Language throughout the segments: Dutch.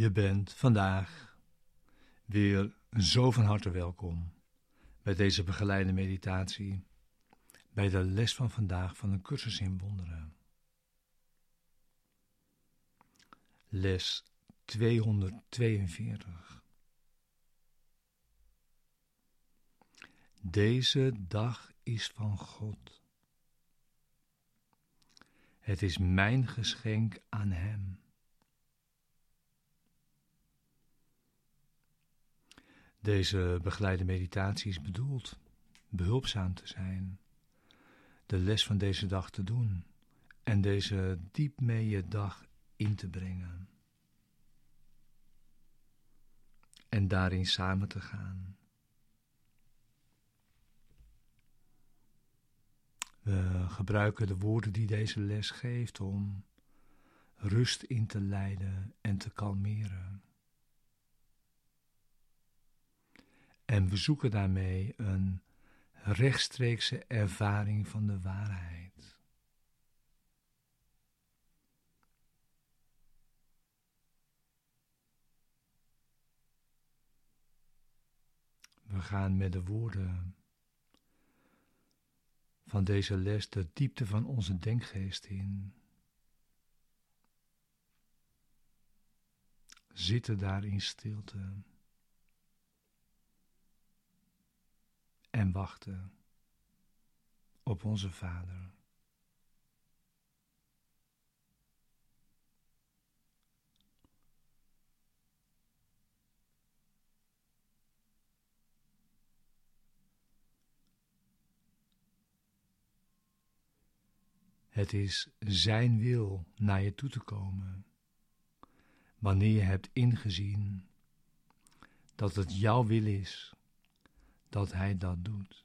Je bent vandaag weer zo van harte welkom bij deze begeleide meditatie, bij de les van vandaag van een cursus in wonderen. Les 242. Deze dag is van God. Het is mijn geschenk aan Hem. Deze begeleide meditatie is bedoeld behulpzaam te zijn, de les van deze dag te doen en deze diep mee je dag in te brengen. En daarin samen te gaan. We gebruiken de woorden die deze les geeft om rust in te leiden en te kalmeren. En we zoeken daarmee een rechtstreekse ervaring van de waarheid. We gaan met de woorden van deze les de diepte van onze denkgeest in. Zitten daar in stilte. En wachten op onze Vader. Het is Zijn wil naar je toe te komen, wanneer je hebt ingezien dat het jouw wil is dat Hij dat doet.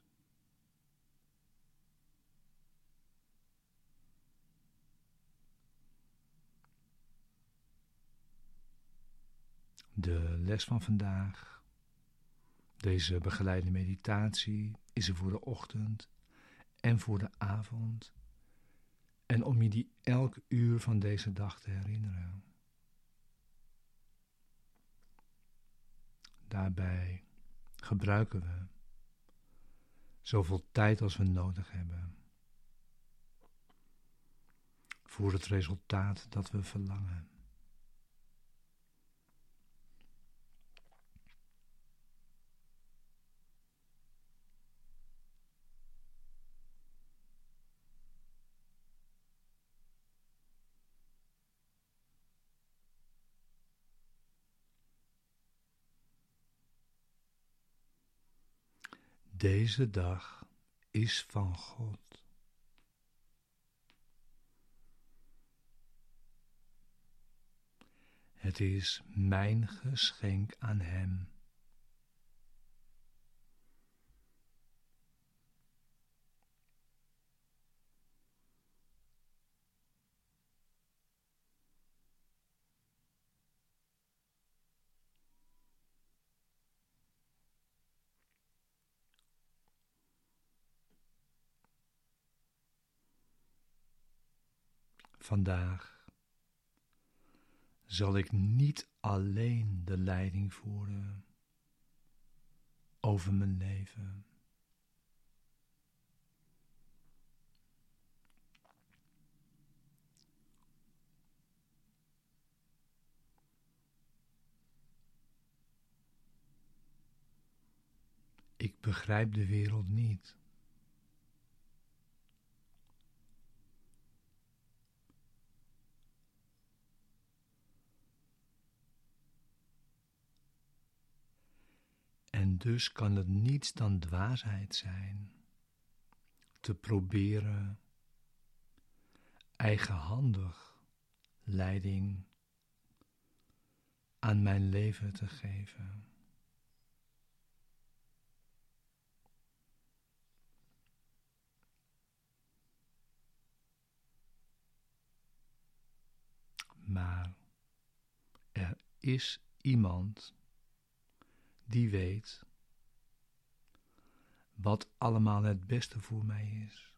De les van vandaag, deze begeleide meditatie, is er voor de ochtend en voor de avond. En om je die elk uur van deze dag te herinneren. Daarbij gebruiken we zoveel tijd als we nodig hebben voor het resultaat dat we verlangen. Deze dag is van God. Het is mijn geschenk aan Hem. Vandaag zal ik niet alleen de leiding voeren over mijn leven. Ik begrijp de wereld niet. Dus kan het niets dan dwaasheid zijn te proberen eigenhandig leiding aan mijn leven te geven. Maar er is iemand die weet wat allemaal het beste voor mij is.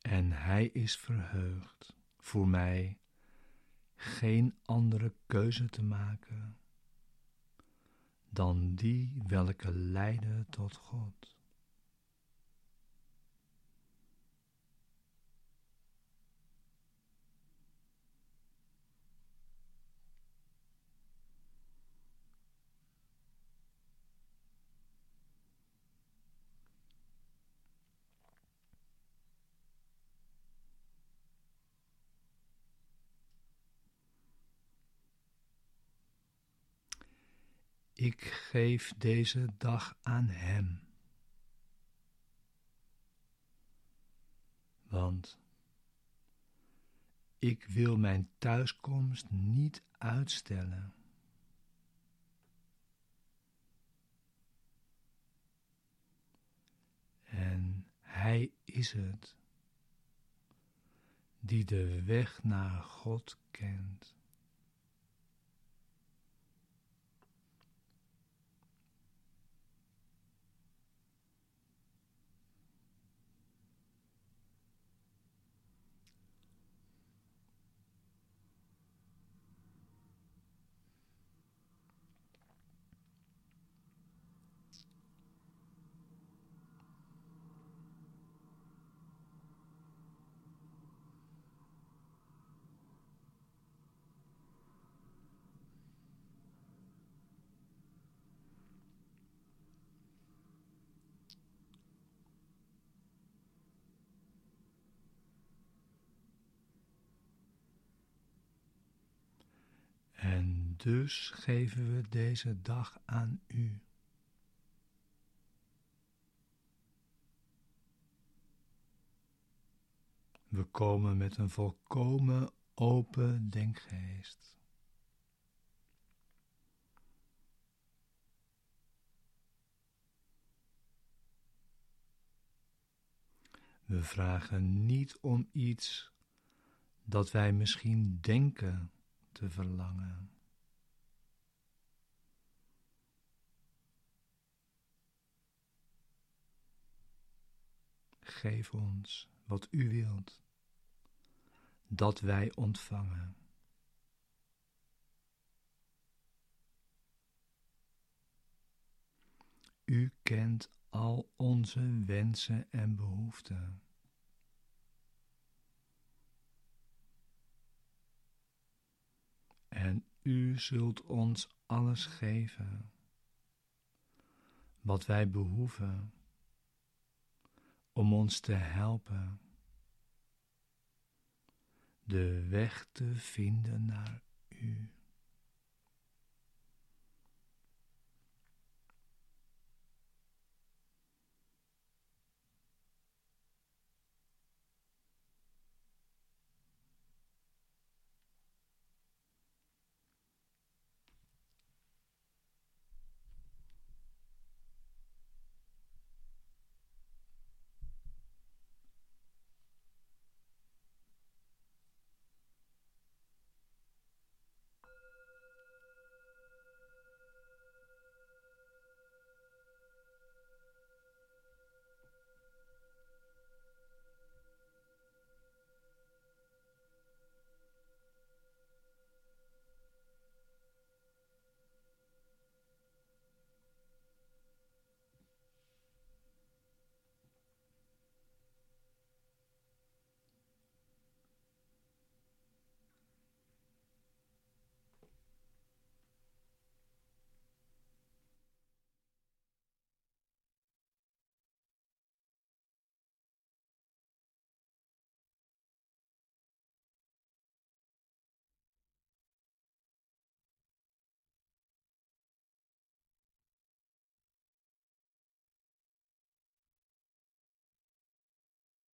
En hij is verheugd voor mij geen andere keuze te maken dan die welke leiden tot God. Ik geef deze dag aan Hem. Want ik wil mijn thuiskomst niet uitstellen. En Hij is het die de weg naar God kent. En dus geven we deze dag aan u. We komen met een volkomen open denkgeest. We vragen niet om iets dat wij misschien denken te verlangen. Geef ons wat u wilt, dat wij ontvangen. U kent al onze wensen en behoeften. En u zult ons alles geven wat wij behoeven om ons te helpen de weg te vinden naar u.